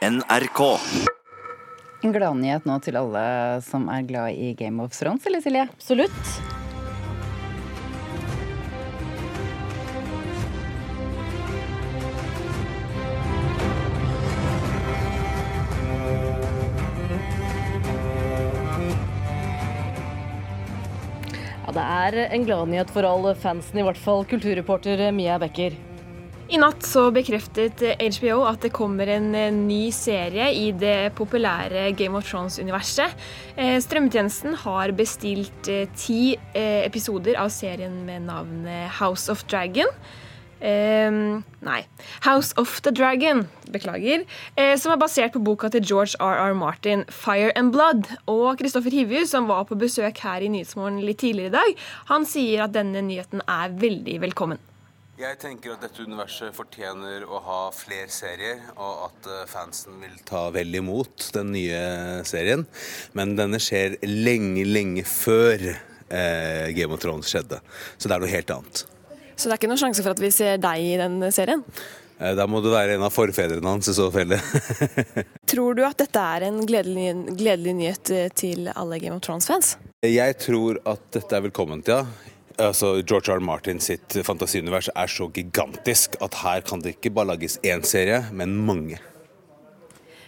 NRK. En gladnyhet nå til alle som er glad i Game of Thrones, eller Silje? Absolutt. Ja, det er en gladnyhet for alle fansen, i hvert fall kulturreporter Mia Becker. I natt så bekreftet HBO at det kommer en eh, ny serie i det populære Game of Thrones-universet. Eh, strømmetjenesten har bestilt eh, ti episoder av serien med navnet House of Dragon. Um, nei. House of the Dragon, beklager. Eh, som er basert på boka til George R.R. Martin, 'Fire and Blood'. Og Kristoffer Hivju, som var på besøk her i Nyhetsmorgen litt tidligere i dag, han sier at denne nyheten er veldig velkommen. Jeg tenker at dette universet fortjener å ha flere serier, og at eh, fansen vil ta vel imot den nye serien. Men denne skjer lenge, lenge før eh, Game of Thrones skjedde. Så det er noe helt annet. Så det er ikke noen sjanse for at vi ser deg i den serien? Eh, da må du være en av forfedrene hans i så fall. tror du at dette er en gledelig, gledelig nyhet eh, til alle Game of Thrones-fans? Jeg tror at dette er velkomment, ja altså George R. R. Martin sitt fantasiunivers er så gigantisk at her kan det ikke bare lages én serie, men mange.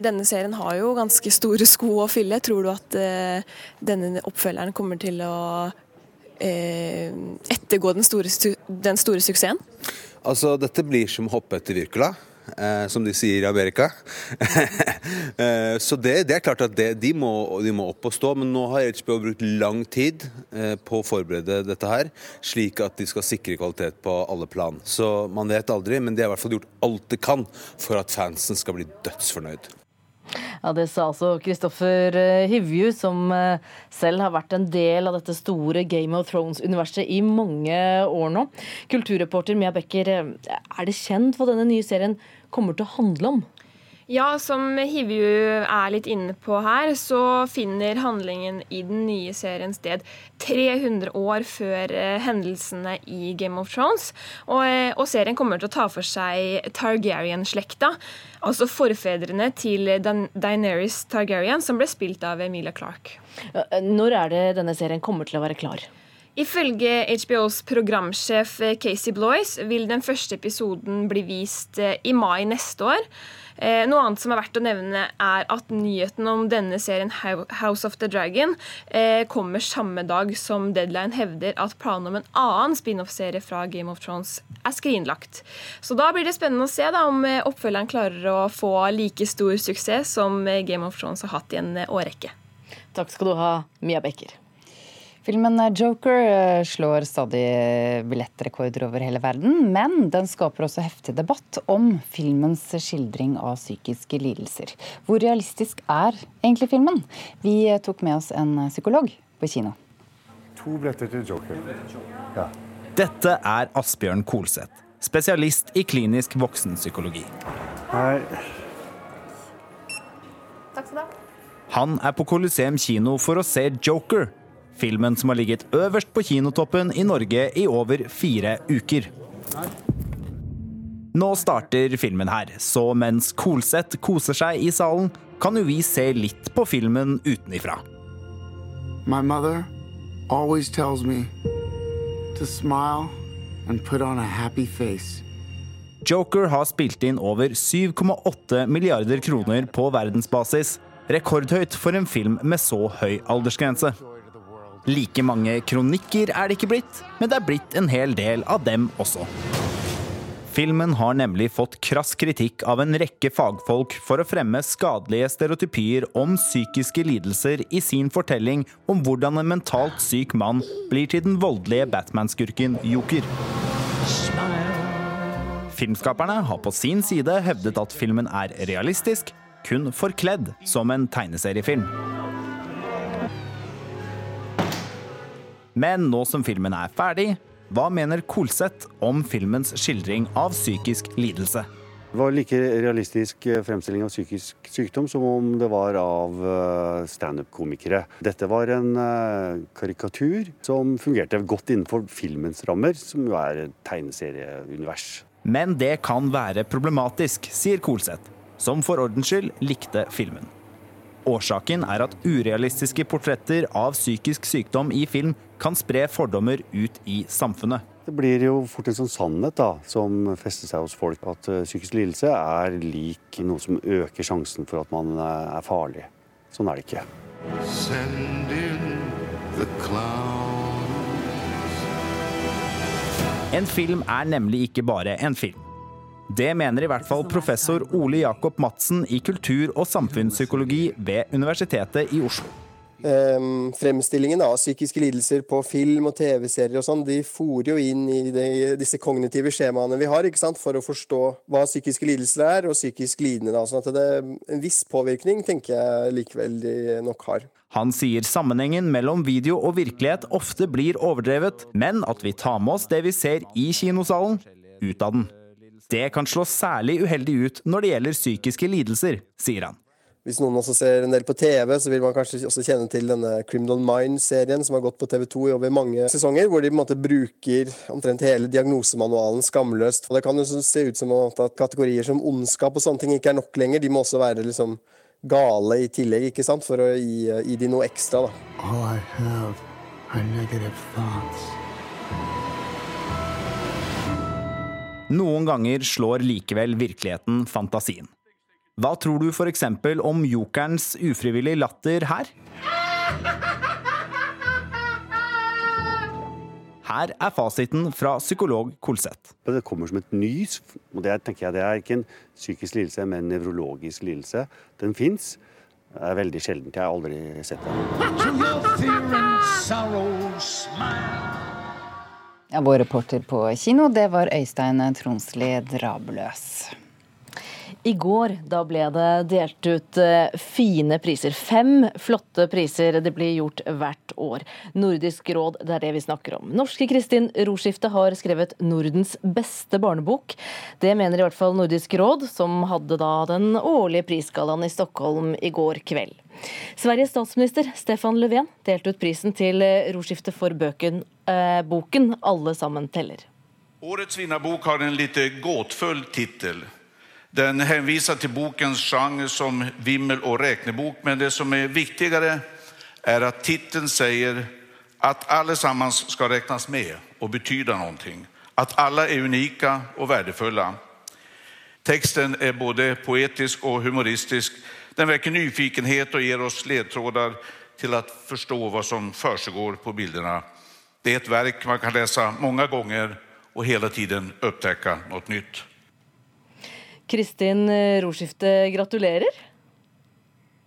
Denne serien har jo ganske store sko å fylle. Tror du at uh, denne oppfølgeren kommer til å uh, ettergå den store, den store suksessen? Altså, dette blir som å hoppe etter Wirkola eh, som de sier i Amerika. eh, så det, det, er klart at det, de, må, de, må, opp og stå, men nå har HBO brukt lang tid eh, på å forberede dette her, slik at de skal sikre kvalitet på alle plan. Så man vet aldri, men de har i hvert fall gjort alt de kan for at fansen skal bli dødsfornøyd. Ja, Det sa altså Kristoffer eh, Hivju, som eh, selv har vært en del av dette store Game of Thrones-universet i mange år nå. Kulturreporter Mia Becker, eh, er det kjent hva denne nye serien kommer til å handle om? Ja, som Hivju er litt inne på her, så finner handlingen i den nye serien sted 300 år før eh, hendelsene i Game of Thrones. Og, eh, og serien kommer til å ta for seg Targaryen-slekta, altså forfedrene til Daenerys Targaryen, som ble spilt av Emilia Clark. Når er det denne serien kommer til å være klar? Ifølge HBOs programsjef Casey Bloys vil den første episoden bli vist eh, i mai neste år. Eh, noe annet som er verdt å nevne, er at nyheten om denne serien House of the Dragon eh, kommer samme dag som Deadline hevder at planen om en annen spin-off-serie fra Game of Thrones er skrinlagt. Så da blir det spennende å se da, om eh, oppfølgeren klarer å få like stor suksess som Game of Thrones har hatt i en årrekke. Takk skal du ha, Mia Becker. Filmen Joker eh, slår stadig billettrekorder over hele verden, men den skaper også heftig debatt om filmens skildring av psykiske lidelser. Hvor realistisk er egentlig filmen? Vi tok med oss en psykolog på kino. To billetter til Joker. Ja. Dette er Asbjørn Kolseth, spesialist i klinisk voksenpsykologi. Nei. Takk skal du ha. Han er på Coliseum kino for å se Joker, Filmen som har ligget øverst på kinotoppen i Norge i over fire uker. Nå starter filmen her, så mens Kolseth koser seg i salen, kan jo vi se litt på filmen utenifra. My mother always tells me to smile and put on a happy face. Joker har spilt inn over 7,8 milliarder kroner på verdensbasis. Rekordhøyt for en film med så høy aldersgrense. Like mange kronikker er det ikke blitt, men det er blitt en hel del av dem også. Filmen har nemlig fått krass kritikk av en rekke fagfolk for å fremme skadelige stereotypier om psykiske lidelser i sin fortelling om hvordan en mentalt syk mann blir til den voldelige Batman-skurken Joker. Filmskaperne har på sin side hevdet at filmen er realistisk, kun forkledd som en tegneseriefilm. Men nå som filmen er ferdig, hva mener Kolseth om filmens skildring av psykisk lidelse? Det var like realistisk eh, fremstilling av psykisk sykdom som om det var av eh, standup-komikere. Dette var en eh, karikatur som fungerte godt innenfor filmens rammer, som jo er tegneserieunivers. Men det kan være problematisk, sier Kolseth. som for ordens skyld likte filmen. Årsaken er at urealistiske portretter av psykisk sykdom i film kan spre fordommer ut i samfunnet. Det blir jo fort en sånn sannhet da, som fester seg hos folk, at uh, psykisk lidelse er lik noe som øker sjansen for at man uh, er farlig. Sånn er det ikke. Send in the En film er nemlig ikke bare en film. Det mener i hvert fall professor Ole Jakob Madsen i kultur- og samfunnspsykologi ved Universitetet i Oslo. Um, fremstillingen av psykiske lidelser på film og TV-serier og sånn, de fòrer jo inn i de, disse kognitive skjemaene vi har, ikke sant, for å forstå hva psykiske lidelser er, og psykisk lidende. Da. sånn at det er En viss påvirkning tenker jeg likevel de nok har. Han sier sammenhengen mellom video og virkelighet ofte blir overdrevet, men at vi tar med oss det vi ser i kinosalen, ut av den. Det kan slå særlig uheldig ut når det gjelder psykiske lidelser, sier han. Hvis noen også ser en del på TV, så vil man kanskje også kjenne til denne Criminal Mind-serien som har gått på TV2 i over mange sesonger, hvor de på en måte bruker omtrent hele diagnosemanualen skamløst. Og Det kan jo se ut som at kategorier som ondskap og sånne ting ikke er nok lenger. De må også være liksom gale i tillegg, ikke sant, for å gi, gi de noe ekstra. da. All I have are negative thoughts. Noen ganger slår likevel virkeligheten fantasien. Hva tror du f.eks. om jokerens ufrivillig latter her? Her er fasiten fra psykolog Kolseth. Det kommer som et nys. og Det tenker jeg det er ikke en psykisk lidelse, men en nevrologisk lidelse. Den fins. Det er veldig sjeldent. Jeg har aldri sett den. Ja, vår reporter på kino, det var Øystein Tronsli Drabeløs. I går da ble det delt ut eh, fine priser. Fem flotte priser. Det blir gjort hvert år. Nordisk råd, det er det vi snakker om. Norske Kristin Roskifte har skrevet Nordens beste barnebok. Det mener i hvert fall Nordisk råd, som hadde da den årlige prisgallaen i Stockholm i går kveld. Sveriges statsminister Stefan Löfven delte ut prisen til Roskifte for bøken, eh, boken 'Alle sammen teller'. Årets vinnerbok har en litt gåtfull tittel. Den hänvisar till bokens genre som vimmel och räknebok, men det som är viktigare är att titeln säger att allesammans ska räknas med och betyda någonting. Att alla är unika och värdefulla. Texten är både poetisk och humoristisk. Den väcker nyfikenhet och ger oss ledtrådar till att förstå vad som försiggår på bilderna. Det är ett verk man kan läsa många gånger och hela tiden upptäcka något nytt. Kristin Roskifte, gratulerer.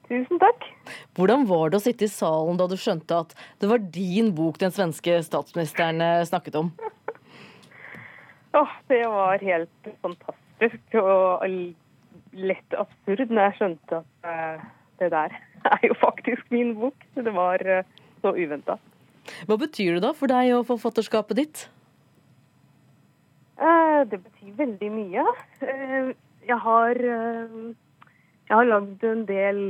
Tusen takk. Hvordan var det å sitte i salen da du skjønte at det var din bok den svenske statsministeren eh, snakket om? Oh, det var helt fantastisk og lett absurd når jeg skjønte at uh, det der er jo faktisk min bok. Det var så uventa. Hva betyr det da for deg og forfatterskapet ditt? Det betyr veldig mye jeg har, eh, jeg har lagd en del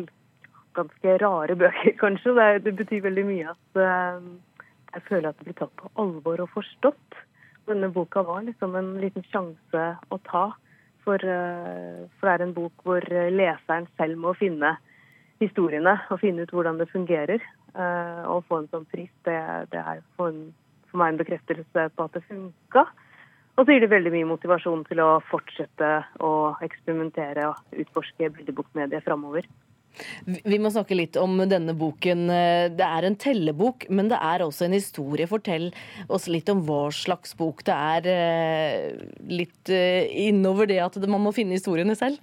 ganske rare bøker, kanskje. Det, det betyr veldig mye at eh, jeg føler at det blir tatt på alvor og forstått. Denne boka var liksom en liten sjanse å ta. For, eh, for det er en bok hvor leseren selv må finne historiene og finne ut hvordan det fungerer. Og få en sånn pris, det, det er for, for meg en bekreftelse på at det funka. Og så gir det veldig mye motivasjon til å fortsette å eksperimentere og utforske bildebokmediet framover. Vi må snakke litt om denne boken. Det er en tellebok, men det er også en historie. Fortell oss litt om hva slags bok det er. Eh, litt eh, innover det at man må finne historiene selv?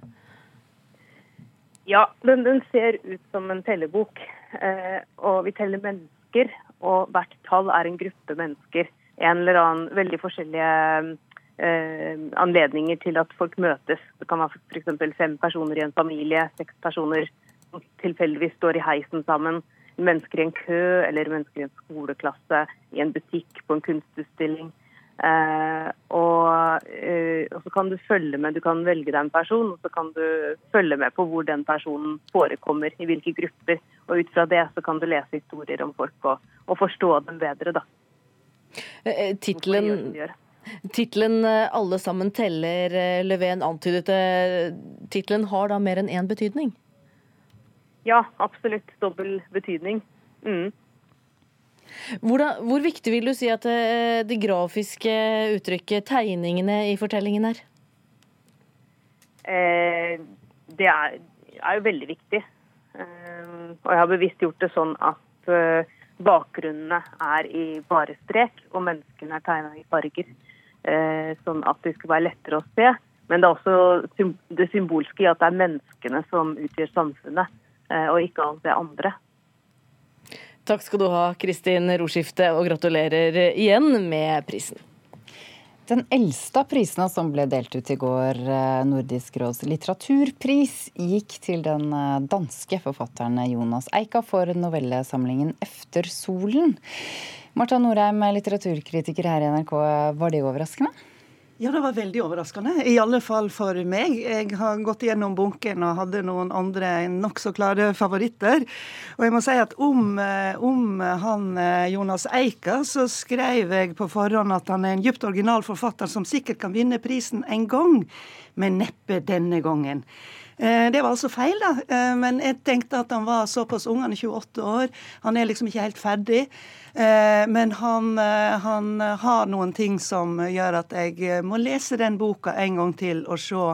Ja, den, den ser ut som en tellebok. Eh, og vi teller mennesker, og hvert tall er en gruppe mennesker en eller annen veldig forskjellige eh, anledninger til at folk møtes. Det kan være f.eks. fem personer i en familie, seks personer som tilfeldigvis står i heisen sammen. Mennesker i en kø eller mennesker i en skoleklasse, i en butikk, på en kunstutstilling. Eh, og, eh, og, så kan du følge med, du kan velge deg en person, og så kan du følge med på hvor den personen forekommer, i hvilke grupper. Og ut fra det så kan du lese historier om folk og, og forstå dem bedre, da. Eh, eh, tittelen Tittelen 'Alle sammen teller', Löfven antydet det. Tittelen har da mer enn én betydning? Ja, absolutt. Dobbel betydning. Mm. Hvordan, hvor viktig vil du si at det, det grafiske uttrykket, tegningene i fortellingen er? Eh, det er, er, jo veldig viktig. Eh, og jeg har bevisst gjort det sånn at eh, bakgrunnene er i bare strek, og menneskene er tegna i farger. Eh, sånn at det skulle være lettere å se. Men det er også det symbolske i at det er menneskene som utgjør samfunnet, eh, og ikke alt det andre. Takk skal du ha, Kristin Roskifte, og gratulerer igjen med prisen. Den eldste av prisene som ble delt ut i går, eh, Nordisk råds litteraturpris, gikk til den eh, danske forfatteren Jonas Eika for novellesamlingen 'Efter solen'. Marta Norheim, litteraturkritiker her i NRK, var det overraskende? Ja, det var veldig overraskende. I alle fall for meg. Jeg har gått gjennom bunken og hadde noen andre nokså klare favoritter. Og jeg må si at om, eh, om, han eh, Jonas Eika, så skrev jeg på forhånd at han er en dypt original forfatter som sikkert kan vinne prisen en gang, men neppe denne gangen. Eh, det var altså feil, da. Men jeg tenkte at han var såpass ung, han er 28 år. Han er liksom ikke helt ferdig. Eh, men han, eh, han, har noen ting som gjør at jeg eh, må lese den boka en gang til og se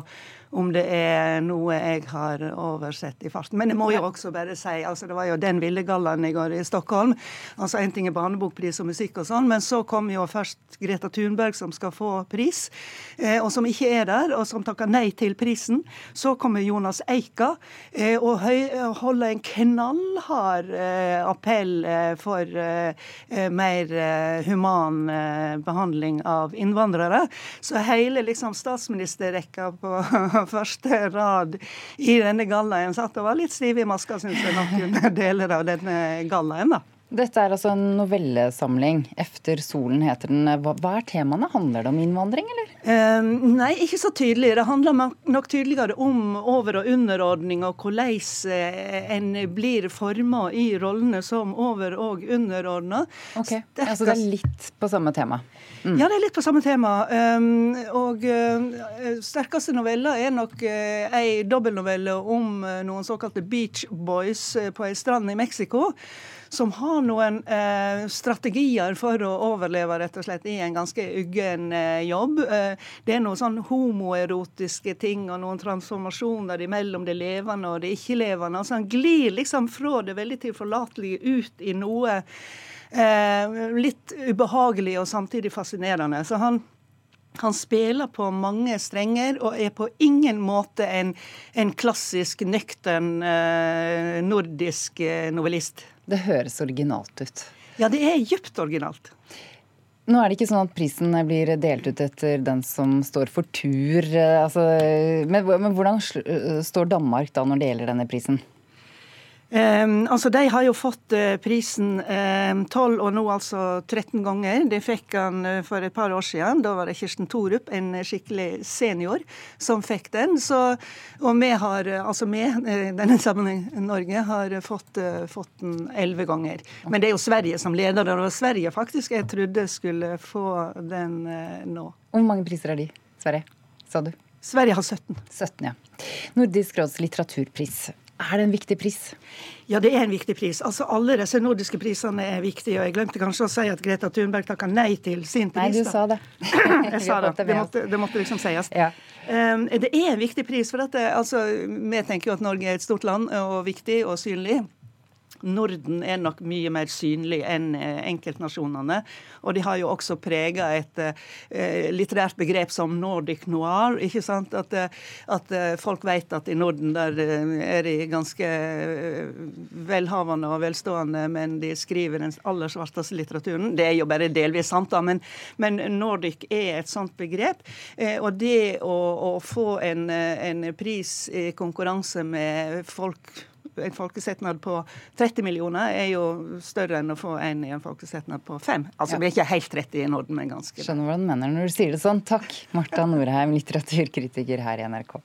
om det er noe jeg har oversett i farten. Men jeg må jo også bare si altså det var jo den ville gallaen i går i Stockholm. altså En ting er barnebokpris og musikk og sånn, men så kom jo først Greta Thunberg, som skal få pris, eh, og som ikke er der, og som takker nei til prisen. Så kommer Jonas Eika eh, og holder en knallhard eh, appell eh, for eh, eh, mer human behandling av innvandrere. Så hele liksom statsministerrekka på første rad i denne gallaen satt og var litt stiv i maska, syns jeg, noen deler av denne gallaen. da. Dette er altså en novellesamling. 'Efter solen' heter den. Hva, hva er temaene? Handler det om innvandring, eller? Um, nei, ikke så tydelig. Det handler nok tydeligere om over- og underordning, og hvordan eh, en blir forma i rollene som over- og underordna. Okay. Altså det er litt på samme tema? Mm. Ja, det er litt på samme tema. Um, og uh, sterkeste novella er nok uh, ei dobbeltnovelle om uh, noen såkalte beach boys på ei strand i Mexico som har noen eh, strategier for å overleve rett og slett i en ganske uggen eh, jobb. Eh, det er noen sånn homoerotiske ting og noen transformasjoner mellom det levende og det ikke-levende. Altså Han glir liksom fra det veldig tilforlatelige ut i noe eh, litt ubehagelig og samtidig fascinerende. Så han han spiller på mange strenger og er på ingen måte en, en klassisk, nøktern eh, nordisk eh, novellist. Det høres originalt ut. Ja, det er dypt originalt. Nå er det ikke sånn at prisen blir delt ut etter den som står for tur. Eh, altså, men, men hvordan står Danmark da når det gjelder denne prisen? Um, altså, De har jo fått uh, prisen ehm, tolv um, og nå altså 13 ganger. Det fikk han uh, for et par år siden. Da var det Kirsten Thorup, en skikkelig senior, som fikk den. Så, og vi har, uh, altså vi, denne sammenhengen Norge, har fått, fått den elleve ganger. Men det er jo Sverige som leder. Det var Sverige faktisk jeg trodde skulle få den nå. Hvor mange priser er de, Sverige, sa du? Sverige har 17. 17, ja. Nordisk råds litteraturpris. Er det en viktig pris? Ja, det er en viktig pris. Altså, Alle disse nordiske prisene er viktige. og Jeg glemte kanskje å si at Greta Thunberg takka nei til sin pris. Nei, du sa det. jeg sa det. Det måtte, det måtte liksom sies. Ja. Um, det er en viktig pris. for dette, altså, Vi tenker jo at Norge er et stort land og viktig og synlig. Norden er nok mye mer synlig enn eh, enkeltnasjonene. Og de har jo også prega et uh, litterært begrep som nordic noir. ikke sant? At, eh, at folk vet at i Norden der er de ganske velhavende og velstående, men de skriver den aller svarteste litteraturen. Det er jo bare delvis sant, da, men, men nordic er et sånt begrep. Og det å, å få en, en konkurranse med folk en folkesetnad på 30 millioner er jo større enn å få en i en folkesetnad på fem. Altså ja. Vi er ikke helt 30 i Norden, men ganske. Skjønner hva du mener når du sier det sånn. Takk, Marta Norheim, litteraturkritiker her i NRK.